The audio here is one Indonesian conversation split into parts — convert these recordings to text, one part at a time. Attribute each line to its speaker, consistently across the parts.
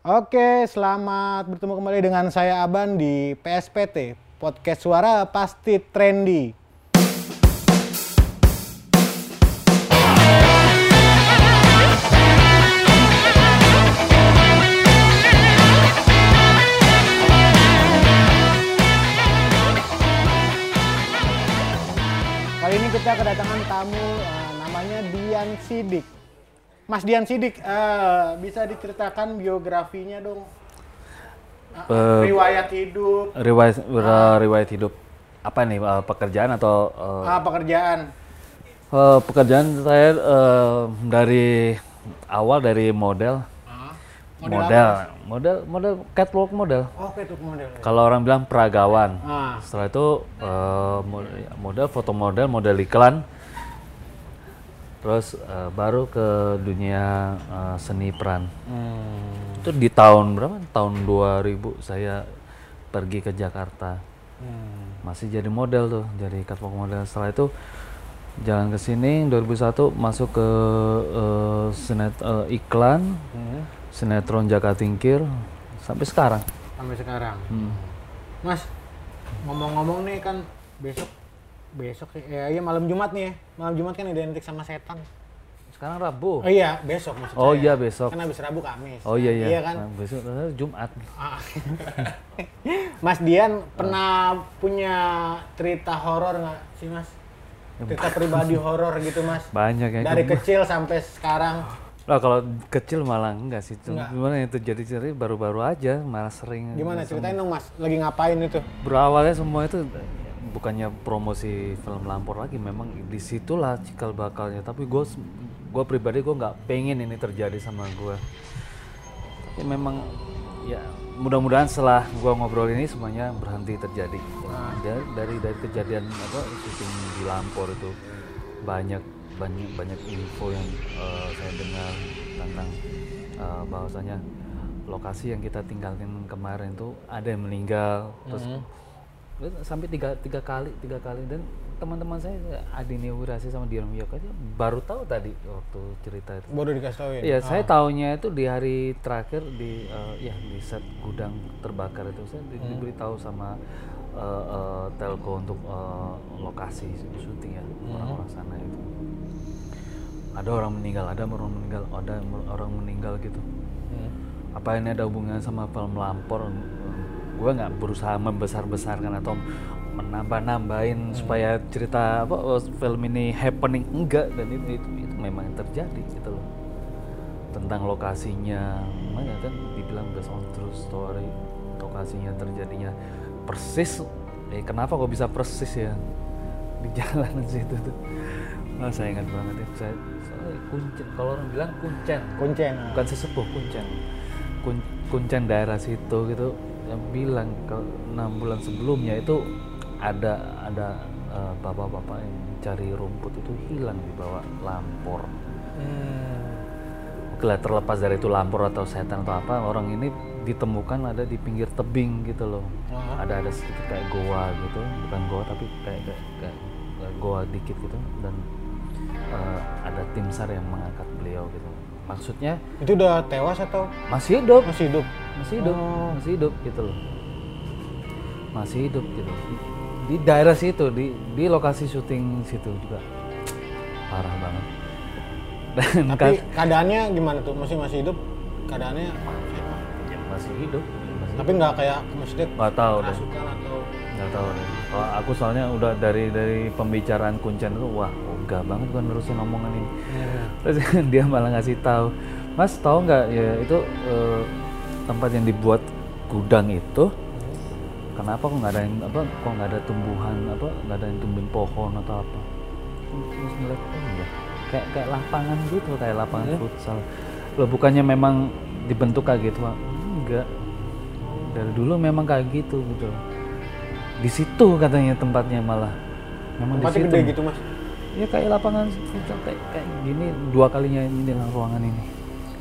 Speaker 1: Oke, selamat bertemu kembali dengan saya Aban di PSPT, Podcast Suara Pasti Trendy. Kali ini kita kedatangan tamu eh, namanya Dian Sidik. Mas Dian Sidik, eh, bisa diceritakan biografinya dong? Eh, riwayat hidup,
Speaker 2: riwayat ber- riwayat hidup. Apa nih eh, pekerjaan atau eh,
Speaker 1: ah, pekerjaan.
Speaker 2: eh, pekerjaan saya eh, dari awal dari model.
Speaker 1: Ah,
Speaker 2: model model. Model catwalk model.
Speaker 1: Oke, tuh model.
Speaker 2: kalau orang bilang peragawan.
Speaker 1: Ah,
Speaker 2: setelah itu eh, mo- model foto model model iklan terus eh, baru ke dunia eh, seni peran
Speaker 1: hmm.
Speaker 2: itu di tahun berapa tahun 2000 saya pergi ke Jakarta
Speaker 1: Hmm.
Speaker 2: masih jadi model tuh jadi catwalk model setelah itu jalan ke sini 2001 masuk ke eh, sinet eh, iklan
Speaker 1: Hmm.
Speaker 2: sinetron Jaka Tingkir sampai sekarang
Speaker 1: Sampai sekarang.
Speaker 2: Hmm.
Speaker 1: Mas, ngomong-ngomong nih kan besok besok ya, iya malam Jumat nih ya. Malam Jumat kan identik sama setan.
Speaker 2: sekarang Rabu
Speaker 1: Oh iya, besok maksud
Speaker 2: oh iya besok
Speaker 1: Kan habis Rabu Kamis.
Speaker 2: oh iya iya,
Speaker 1: Iya kan?
Speaker 2: Nah, besok eh, Jumat
Speaker 1: Ah. Mas Dian pernah punya cerita horor nggak sih Mas? Cerita pribadi horor gitu Mas?
Speaker 2: banyak ya
Speaker 1: Dari kecil sampai sekarang.
Speaker 2: Lah kalau kecil malah enggak sih
Speaker 1: Enggak.
Speaker 2: gimana itu jadi jadi baru-baru aja malah sering
Speaker 1: Gimana ceritain dong Mas? Lagi ngapain itu?
Speaker 2: berawalnya semua itu bukannya promosi film lampor lagi memang di situlah cikal bakalnya. Tapi gue gue pribadi gue nggak pengen ini terjadi sama gue tapi memang ya mudah-mudahan setelah gue ngobrol ini semuanya berhenti terjadi. Dari dari dari kejadian apa syuting di lampor itu banyak banyak banyak info yang eh, saya dengar tentang eh, bahwasanya lokasi yang kita tinggalkan kemarin itu ada yang meninggal terus sampai tiga, tiga kali tiga kali dan teman-teman saya Adi Wirasi sama Dian Wiyoko aja baru tahu tadi waktu cerita itu
Speaker 1: Baru dikasih tau ya?
Speaker 2: Iya, saya tahunya itu di hari terakhir di eh, ya di set gudang terbakar itu saya di- diberitahu sama eh, eh, telco untuk eh, lokasi syuting ya orang-orang sana itu. Ada orang meninggal, ada orang meninggal, ada orang meninggal gitu.
Speaker 1: Hmm.
Speaker 2: Apa ini ada hubungannya sama film lampor? Gue nggak berusaha membesar-besarkan atau menambah-nambahin supaya cerita apa oh, film ini happening enggak. Dan itu itu, itu memang yang terjadi gitu loh. Tentang lokasinya makanya kan dibilang based on true story lokasinya terjadinya persis. Eh kenapa kok bisa persis ya? Di jalanan situ tuh. Wah, saya ingat banget ya saya soalnya kuncen kalau orang bilang kuncen.
Speaker 1: Kuncen.
Speaker 2: bukan sesepuh kuncen. Kun- kuncen daerah situ gitu yang bilang ke enam bulan sebelumnya itu ada ada eh, bapak-bapak yang mencari rumput itu hilang di bawah lampor
Speaker 1: Hmm.
Speaker 2: Oke lah, terlepas dari itu lampor atau setan atau apa orang ini ditemukan ada di pinggir tebing gitu loh
Speaker 1: Wah.
Speaker 2: ada ada sedikit kayak goa gitu bukan goa tapi kayak kayak, kayak, kayak goa dikit gitu dan eh, ada tim sar yang mengangkat beliau gitu maksudnya
Speaker 1: Itu udah tewas atau
Speaker 2: masih hidup
Speaker 1: masih hidup?
Speaker 2: Masih hidup
Speaker 1: Oh.
Speaker 2: masih hidup gitu loh. Masih hidup gitu. Di, daerah situ di di lokasi syuting situ juga. Parah banget. Dan
Speaker 1: Tapi
Speaker 2: kan-
Speaker 1: keadaannya gimana tuh? Masih masih hidup? Keadaannya
Speaker 2: ya, masih hidup. Masih
Speaker 1: tapi nggak kayak maksudnya
Speaker 2: nggak tahu deh. Nggak tahu deh. Kalau aku soalnya udah dari dari pembicaraan kuncen itu wah ogah banget kan nerusin omongan ini. Terus dia malah ngasih tahu mas tahu nggak? Ya itu eh, tempat yang dibuat gudang itu kenapa kok nggak ada yang apa kok nggak ada tumbuhan apa nggak ada yang tumbuhin pohon atau apa? Terus ngeliat oh iya kayak kayak lapangan gitu kayak lapangan futsal. Loh bukannya memang dibentuk kayak gitu Pak? enggak. Dari dulu memang kayak gitu gitu di situ katanya tempatnya malah. Memang di
Speaker 1: tempatnya
Speaker 2: situ.
Speaker 1: gede gitu mas?
Speaker 2: ya kayak lapangan futsal kayak kayak gini dua kalinya ini lah ruangan ini.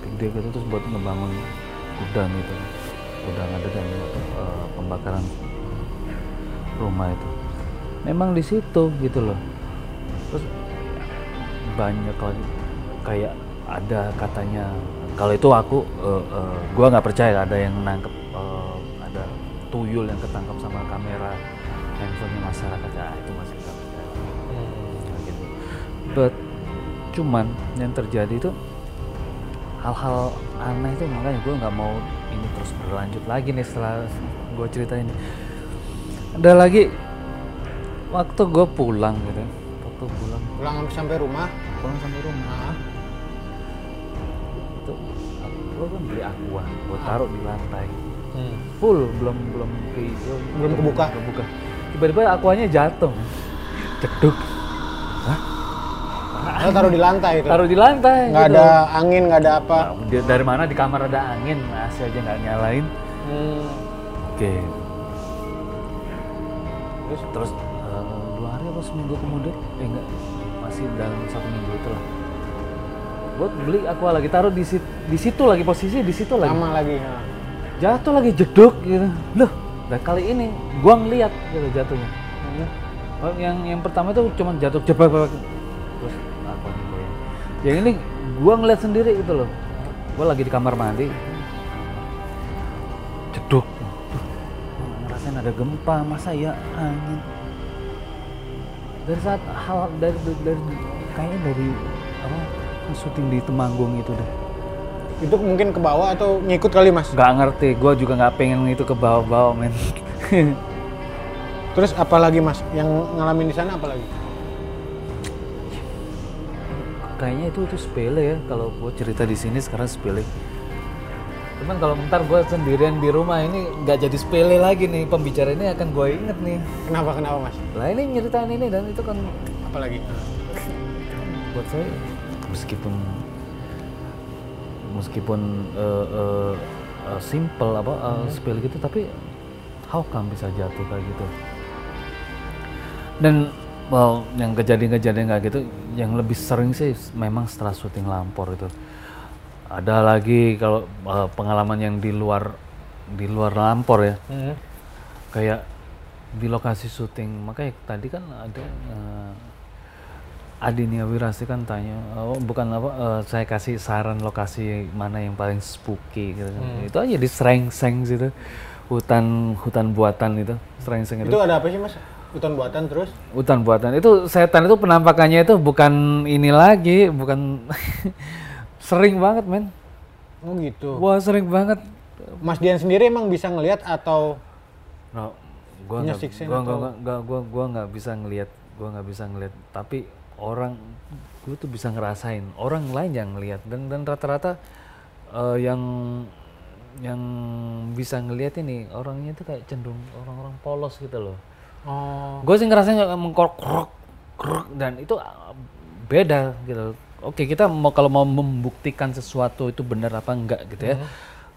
Speaker 2: Gede gitu terus buat ngebangun gudang gitu gudang ada dan eh, pembakaran rumah itu. Memang di situ gitu loh. Terus banyak lagi kayak ada katanya kalau itu aku eh, eh, gua nggak percaya ada yang nangkep eh, ada tuyul yang ketangkap sama kamera handphonenya masyarakat. Ya itu masih nggak percaya. Kayak gitu. But cuman yang terjadi itu hal-hal aneh itu makanya gue nggak mau ini terus berlanjut lagi nih setelah gue ceritain. Ada lagi waktu gue pulang gitu, waktu pulang
Speaker 1: Pulang sampai rumah.
Speaker 2: pulang sampai rumah
Speaker 1: Nah,
Speaker 2: itu gue kan beli aqua, gue taruh di lantai full belum belum ke
Speaker 1: Belum kebuka?
Speaker 2: kebuka. Tiba-tiba aquanya jatuh, ceduk. Hah?
Speaker 1: Lo taruh di lantai itu.
Speaker 2: Taruh di lantai.
Speaker 1: Nggak
Speaker 2: gitu.
Speaker 1: ada angin, nggak ada apa.
Speaker 2: Nah, dari mana di kamar ada angin, AC aja nggak nyalain.
Speaker 1: Hmm.
Speaker 2: Oke.
Speaker 1: Terus
Speaker 2: Terus eh, dua hari apa seminggu kemudian, eh enggak, masih dalam satu minggu itu lah. Buat beli aqua lagi taruh di situ, di situ lagi posisi di situ lagi.
Speaker 1: sama lagi. Nah.
Speaker 2: Jatuh lagi jeduk gitu. Loh, nah kali ini gua ngeliat gitu jatuhnya. Oh, yang yang pertama itu cuma jatuh jebak terus. Yang ini gua ngeliat sendiri gitu loh. Gua lagi di kamar mandi. Jeduk. Duh, ngerasain ada gempa, masa ya angin. Dari saat hal dari dari, dari kayaknya dari apa syuting di Temanggung itu deh.
Speaker 1: Itu mungkin ke bawah atau ngikut kali mas?
Speaker 2: nggak ngerti gue juga nggak pengen itu ke bawah-bawah men
Speaker 1: Terus apa lagi mas? Yang ngalamin di sana apa
Speaker 2: kayaknya itu itu sepele ya kalau gue cerita di sini sekarang sepele. Cuman kalau ntar gue sendirian di rumah ini nggak jadi sepele lagi nih. Pembicara ini akan gue inget nih.
Speaker 1: Kenapa kenapa mas?
Speaker 2: lah ini nyeritain ini dan itu kan
Speaker 1: Apa lagi?
Speaker 2: buat saya meskipun meskipun eh, eh, eh, simple apa eh, sepele gitu tapi how come bisa jatuh kayak gitu? Dan well, yang kejadian-kejadian kayak gitu yang lebih sering sih memang setelah syuting lampor itu ada lagi kalau eh, pengalaman yang di luar di luar lampor ya
Speaker 1: Hmm.
Speaker 2: kayak di lokasi syuting makanya tadi kan ada eh, Adinia Wirasti kan tanya oh, bukan apa eh, saya kasih saran lokasi mana yang paling spooky gitu kan. itu aja di Srengseng situ hutan hutan buatan itu Srengseng itu
Speaker 1: Itu ada apa sih mas? Hutan buatan terus?
Speaker 2: hutan buatan itu setan itu penampakannya itu bukan ini lagi bukan sering banget men
Speaker 1: Oh gitu.
Speaker 2: wah sering banget
Speaker 1: Mas Dian sendiri emang bisa ngelihat atau
Speaker 2: No, gua nggak,
Speaker 1: sense
Speaker 2: gua nggak, nggak, gua, gua nggak bisa ngelihat, gua nggak bisa ngelihat. Tapi orang, gua tuh bisa ngerasain. Orang lain yang ngelihat dan dan rata-rata eh, yang yang bisa ngelihat ini orangnya tuh kayak cenderung orang-orang polos gitu loh.
Speaker 1: Oh
Speaker 2: Gue sih ngerasain kayak mengkorok krok, krok, dan itu ah, beda gitu. Oke kita mau kalau mau membuktikan sesuatu itu benar apa enggak gitu ya.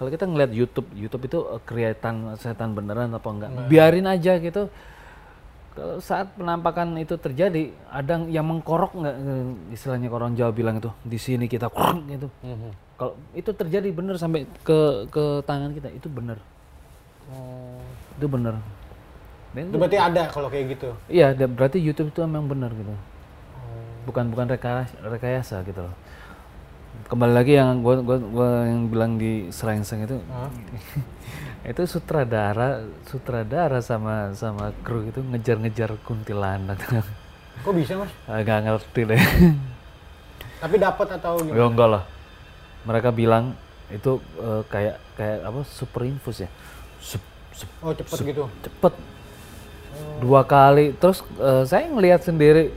Speaker 2: Kalau kita ngeliat YouTube, YouTube itu eh, kelihatan setan beneran apa enggak. Biarin aja gitu. Kalau saat penampakan itu terjadi, ada yang mengkorok nggak istilahnya orang Jawa bilang itu di sini kita krok gitu. Kalau itu terjadi bener sampai ke ke tangan kita itu bener,
Speaker 1: Oh.
Speaker 2: itu bener. Dan
Speaker 1: itu berarti ada kalau kayak gitu.
Speaker 2: Iya, berarti YouTube itu memang benar gitu. Bukan bukan rekayasa, rekayasa gitu loh. Kembali lagi yang gua gua, gua yang bilang di Srengseng itu itu sutradara sutradara sama sama kru itu ngejar-ngejar kuntilanak.
Speaker 1: Kok bisa mas?
Speaker 2: Agak ngerti deh.
Speaker 1: Tapi dapat atau gimana?
Speaker 2: ya enggak lah. Mereka bilang itu eh, kayak kayak apa super infus ya. Sup, sup,
Speaker 1: Oh cepet gitu.
Speaker 2: cepet dua kali. Terus eh, saya ngelihat sendiri.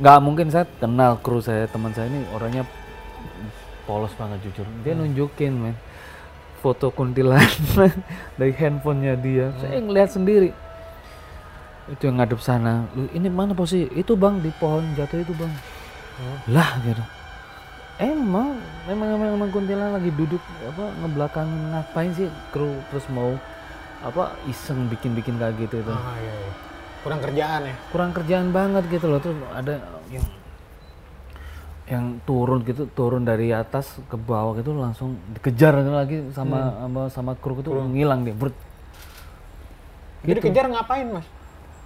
Speaker 2: Nggak mungkin saya kenal kru saya teman saya ini orangnya polos banget jujur. Dia nunjukin men foto kuntilanak dari handphonenya dia. Saya ngelihat sendiri. Itu yang ngadep sana. Lu ini mana posisi? Itu bang di pohon jatuh itu bang. Lah gitu. Emang memang memang, memang kuntilanak lagi duduk apa ngebelakang ngapain sih kru terus mau apa iseng bikin-bikin kayak gitu itu.
Speaker 1: Ah iya, iya. Kurang kerjaan ya.
Speaker 2: kurang kerjaan banget gitu loh. Terus ada yang yang turun gitu turun dari atas ke bawah gitu langsung dikejar lagi sama sama sama kru itu ngilang dia Brut.
Speaker 1: Jadi kejar ngapain mas?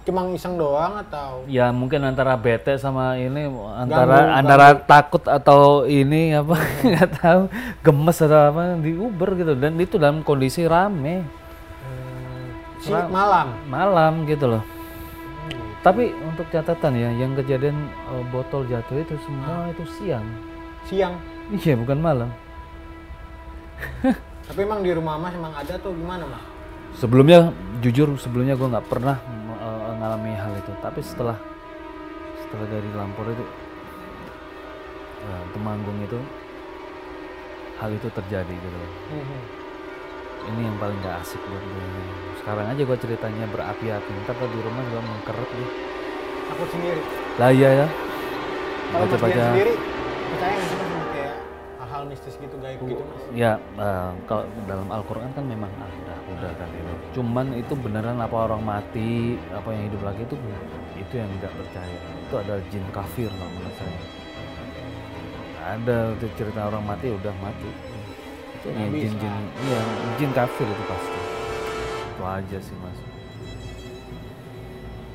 Speaker 1: cuma iseng doang atau?
Speaker 2: Ya mungkin antara bete sama ini antara antara takut atau ini apa nggak tahu gemes atau apa di Uber gitu. Dan itu dalam kondisi rame
Speaker 1: si malam.
Speaker 2: Malam gitu loh. Tapi untuk catatan ya yang kejadian eh, botol jatuh itu semua itu siang.
Speaker 1: Siang?
Speaker 2: Iya bukan malam.
Speaker 1: Tapi emang di rumah mas emang ada tuh gimana mas?
Speaker 2: Sebelumnya jujur sebelumnya gue nggak pernah uh, ngalami hal itu. Tapi setelah setelah dari Lampor itu uh, Temanggung itu hal itu terjadi gitu loh. Ini yang paling gak asik buat gue. Sekarang aja gue ceritanya berapi-api. Ntar kalau di rumah juga mengkeret deh.
Speaker 1: Aku sendiri.
Speaker 2: Lah iya ya.
Speaker 1: Kalau mas Dian sendiri percaya nggak sih kayak hal-hal mistis gitu gaib gitu mas?
Speaker 2: Ya uh, kalau dalam Al-Quran kan memang ada udah kan itu. Cuman itu beneran apa orang mati apa yang hidup lagi itu itu yang nggak percaya. Itu ada jin kafir lah menurut saya. Ada cerita orang mati udah mati
Speaker 1: Nggak
Speaker 2: jin jin iya jin kafir itu pasti. Itu aja sih mas.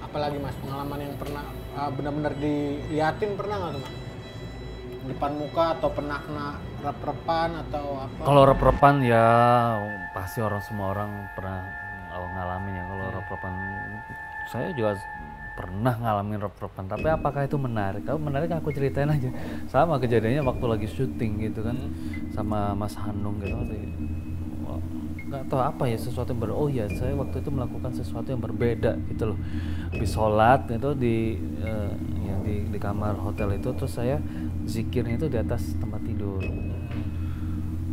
Speaker 1: Apalagi mas pengalaman yang pernah ah, benar-benar diliatin pernah nggak tuh mas? Depan muka atau pernah kena rep-repan atau apa?
Speaker 2: Kalau rep-repan ya pasti orang semua orang pernah uh, ngalamin ya. Kalau rep-repan saya juga pernah ngalamin rep-repan tapi apakah itu menarik? Kalau menarik aku ceritain aja. Sama kejadiannya waktu lagi syuting gitu kan sama Mas Hanung gitu. Nggak tahu apa ya sesuatu yang ber oh ya saya waktu itu melakukan sesuatu yang berbeda gitu loh. Habis sholat itu di eh, ya, di di kamar hotel itu terus saya zikirnya itu di atas tempat tidur.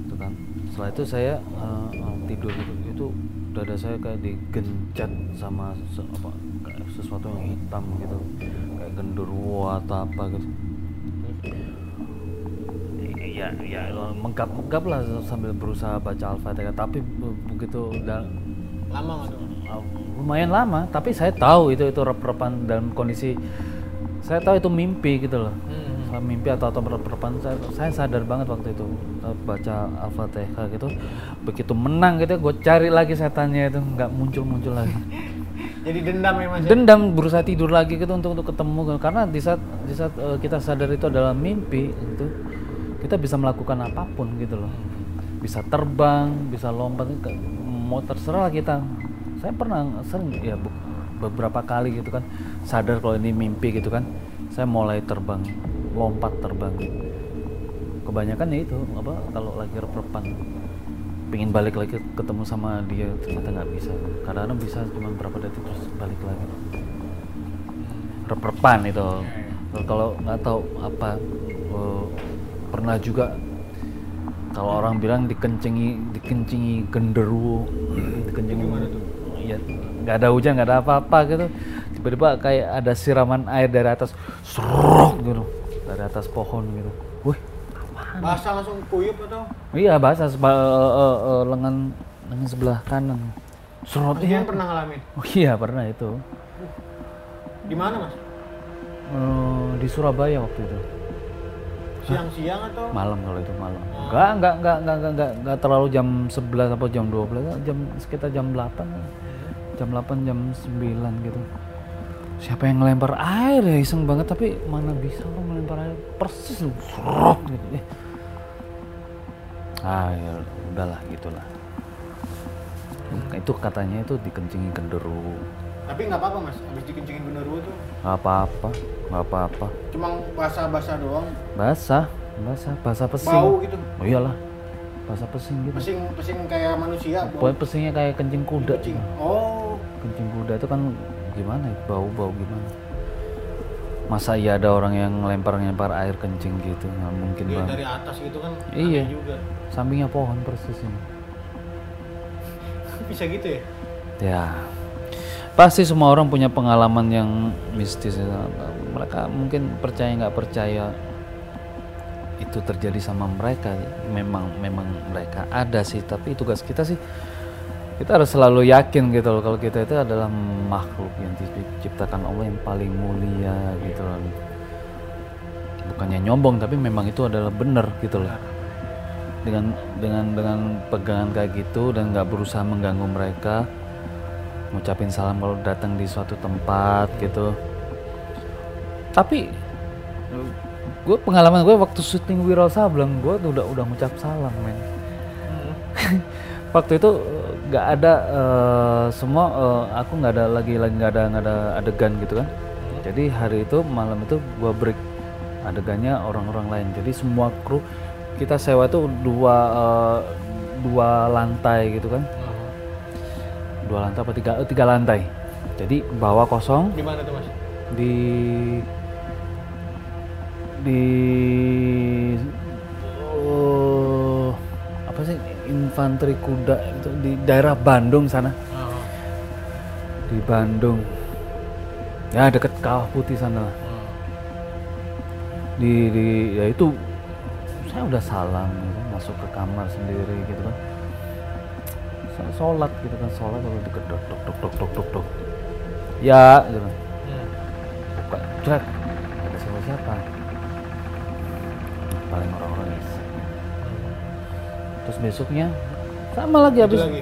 Speaker 2: Itu kan. Setelah itu saya eh, tidur gitu. Itu dada saya kayak digencet sama se- apa kayak sesuatu yang hitam gitu. Kayak genderuwo atau apa gitu. Ya ya menggap menggap lah sambil berusaha baca al-fatihah tapi be- begitu dan
Speaker 1: lama nggak
Speaker 2: lumayan lama. Tapi saya tahu itu itu rep-repan dalam kondisi saya tahu itu mimpi gitu loh mimpi atau atau rep-repan saya, saya sadar banget waktu itu uh, baca al-fatihah gitu. Begitu menang gitu gue cari lagi setannya itu nggak muncul muncul lagi.
Speaker 1: Jadi dendam ya mas ya?
Speaker 2: dendam berusaha tidur lagi gitu untuk untuk ketemu. Karena di saat di saat uh, kita sadar itu adalah mimpi itu kita bisa melakukan apa pun gitu loh. Bisa terbang bisa lompat ke- mau terserah kita. Saya pernah sering ya beberapa kali gitu kan sadar kalau ini mimpi gitu kan saya mulai terbang lompat terbang. Kebanyakan ya itu apa kalau lagi rep-repan. Pengen balik lagi ketemu sama dia ternyata nggak bisa. Kadang-kadang bisa cuma berapa detik terus balik lagi. Rep-repan itu. Kalau nggak tahu apa eh, pernah juga kalau orang bilang dikencengi dikencingi genderuwo. Dikencingi ya nggak ada hujan nggak ada apa-apa gitu. Tiba-tiba kayak ada siraman air dari atas. Serok gitu dari atas pohon gitu. Wih
Speaker 1: bahasa langsung kuyup atau?
Speaker 2: Iya bahasa seba- eh, eh, eh, lengan lengan sebelah kanan. Serot iya
Speaker 1: pernah ngalamin?
Speaker 2: Oh iya pernah itu.
Speaker 1: Di mana mas?
Speaker 2: Eh, di Surabaya waktu itu.
Speaker 1: Siang-siang atau?
Speaker 2: Malam kalau itu malam. Enggak enggak enggak enggak enggak, enggak, enggak terlalu jam 11 atau jam 12 jam sekitar jam 8 lah. jam 8 jam 9 gitu siapa yang ngelempar air ya? Iseng banget tapi mana bisa orang melempar air? Persis serot gitu eh. ah ya udahlah gitulah. Itu katanya itu dikencingi genderuwo
Speaker 1: tapi nggak apa-apa mas. Habis dikencingin genderuwo tuh
Speaker 2: nggak apa-apa nggak apa-apa.
Speaker 1: Cuma basah-basah doang.
Speaker 2: Basah basah basah pesing.
Speaker 1: Bau gitu.
Speaker 2: Oh iyalah. Basah pesing gitu.
Speaker 1: Pesing pesing kayak manusia
Speaker 2: pesingnya kayak kencing kuda.
Speaker 1: kucing oh.
Speaker 2: Kencing kuda itu kan gimana ya? Bau-bau gimana? Masa iya ada orang yang ngelempar-ngelempar air kencing gitu? Nggak mungkin
Speaker 1: dia
Speaker 2: banget.
Speaker 1: dari atas gitu kan
Speaker 2: Iya.
Speaker 1: juga
Speaker 2: Sampingnya pohon persis ini.
Speaker 1: bisa gitu ya
Speaker 2: Ya, pasti semua orang punya pengalaman yang mistis. ya. Mereka mungkin percaya nggak percaya itu terjadi sama mereka. Memang memang mereka ada sih. Tapi tugas kita sih kita harus selalu yakin gitu loh kalau kita itu adalah makhluk yang diciptakan Allah yang paling mulia gitu loh. Bukannya nyombong tapi memang itu adalah benar gitu loh. Dengan dengan dengan pegangan kayak gitu dan nggak berusaha mengganggu mereka ngucapin salam kalau datang di suatu tempat gitu. Tapi gue pengalaman gue waktu syuting Wiro Sableng gue tuh udah udah ngucap salam men waktu itu nggak ada eh, semua eh, aku nggak ada lagi lagi nggak ada nggak ada adegan gitu kan. Jadi hari itu malam itu gue break adegannya orang-orang lain. Jadi semua kru kita sewa tuh dua eh, dua lantai gitu kan. Dua lantai apa tiga tiga lantai. Jadi bawah kosong.
Speaker 1: Di mana tuh mas?
Speaker 2: di di infanteri kuda itu di daerah Bandung sana. Di Bandung. Ya deket kawah putih sana. Lah. di, di ya itu saya udah salam gitu, masuk ke kamar sendiri gitu kan. Saya sholat gitu kan sholat lalu deket dok dok dok dok dok dok dok. Ya gitu buka cek ada siapa siapa paling orang-orang terus besoknya sama lagi habis
Speaker 1: lagi?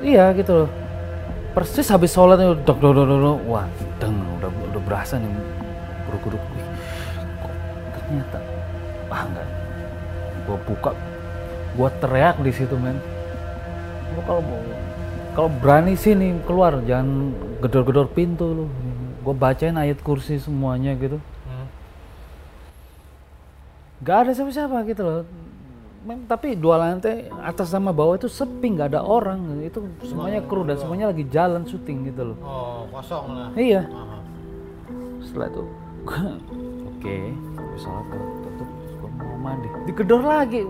Speaker 2: iya gitu loh. Persis habis sholat itu dok dok dok dok, wah deng udah udah berasa nih buruk buruk ternyata? Ah enggak. Gua buka gua teriak di situ men. Gua kalau mau- kalau berani sini keluar jangan gedor-gedor pintu lu. Gue bacain ayat kursi semuanya gitu. Gak ada siapa-siapa gitu loh Mem- tapi dua lantai atas sama bawah itu sepi nggak ada orang. Itu semuanya kru dan semuanya lagi jalan syuting gitu loh.
Speaker 1: Oh kosong lah.
Speaker 2: iya.
Speaker 1: Aha.
Speaker 2: setelah itu oke sholat gua tutup terus gua mau mandi. Digedor lagi.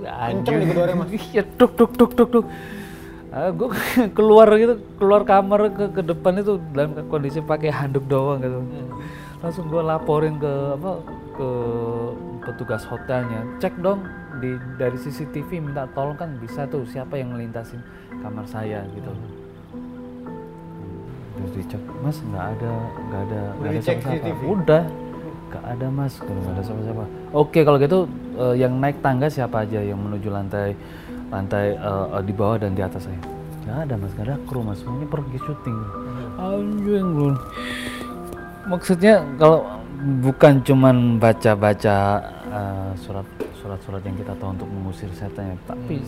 Speaker 1: Kenceng digedornya, Mas?
Speaker 2: iya duk duk duk duk duk. Ah, gua keluar gitu keluar kamar ke ke depan itu dalam kondisi pakai handuk doang gitu. Langsung gua laporin ke apa ke petugas hotelnya. Cek dong di dari CCTV minta tolong kan bisa tuh siapa yang melintasin kamar saya gitu. Terus dicek mas nggak ada nggak ada nggak ada siapa-siapa.
Speaker 1: CCTV?
Speaker 2: udah nggak ada mas nggak ada siapa-siapa. Oke kalau gitu eh, yang naik tangga siapa aja yang menuju lantai lantai eh, di bawah dan di atas saya? Nggak ada mas nggak ada kru mas. Semuanya pergi syuting. Anjing lu maksudnya kalau bukan cuman baca-baca eh, surat surat-surat yang kita tahu untuk mengusir setan ya, tapi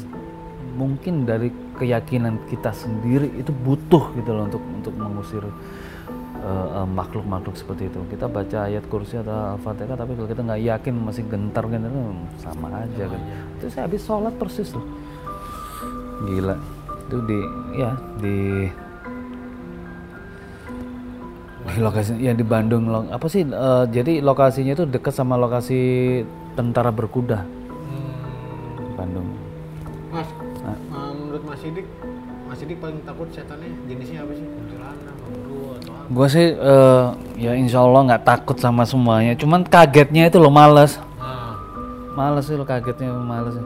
Speaker 2: mungkin dari keyakinan kita sendiri itu butuh gitu loh untuk untuk mengusir eh, eh, makhluk-makhluk seperti itu. Kita baca ayat kursi atau al-fatihah tapi kalau kita nggak yakin masih gentar gitu hmm, sama aja kan. Itu saya habis sholat persis tuh. Gila. Itu di ya di di lokasi ya di Bandung apa sih eh, jadi lokasinya itu dekat sama lokasi tentara berkuda. Di Bandung.
Speaker 1: Mas, eh, menurut Mas Sidik, Mas Sidik paling takut setannya jenisnya apa sih? Kuntilanak, genderuwo atau apa?
Speaker 2: gue sih eh, ya insya Allah nggak takut sama semuanya. Cuman kagetnya itu lo males.
Speaker 1: Nah,
Speaker 2: males sih lo kagetnya males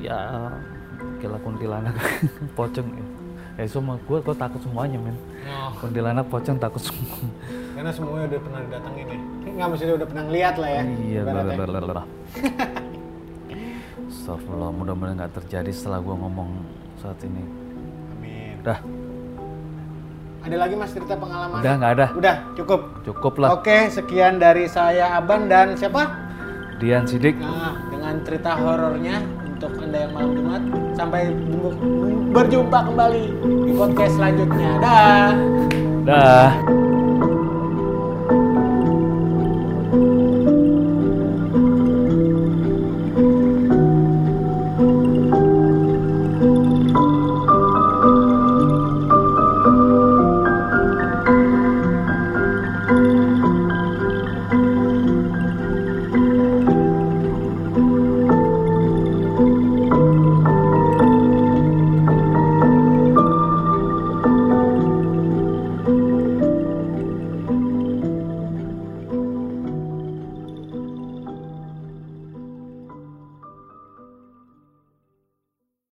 Speaker 2: ya kira kuntilanak. Pocong. Ya ya semua gue gue takut semuanya men.
Speaker 1: Oh,
Speaker 2: kuntilanak pocong takut semua.
Speaker 1: Karena semuanya udah pernah didatengin ya. Nggak maksudnya udah pernah ngeliat lah ya.
Speaker 2: iya blablabla. Astagfirullah mudah-mudahan nggak terjadi setelah gue ngomong saat ini
Speaker 1: Amin.
Speaker 2: udah
Speaker 1: Ada lagi Mas cerita pengalaman?
Speaker 2: udah nggak ada
Speaker 1: Udah, cukup.
Speaker 2: cukup lah
Speaker 1: Oke, sekian dari saya Aban dan siapa?
Speaker 2: Dian Sidik
Speaker 1: Nah, dengan cerita horornya untuk Anda yang malam Jumat sampai berjumpa kembali di podcast selanjutnya. Dah.
Speaker 2: dah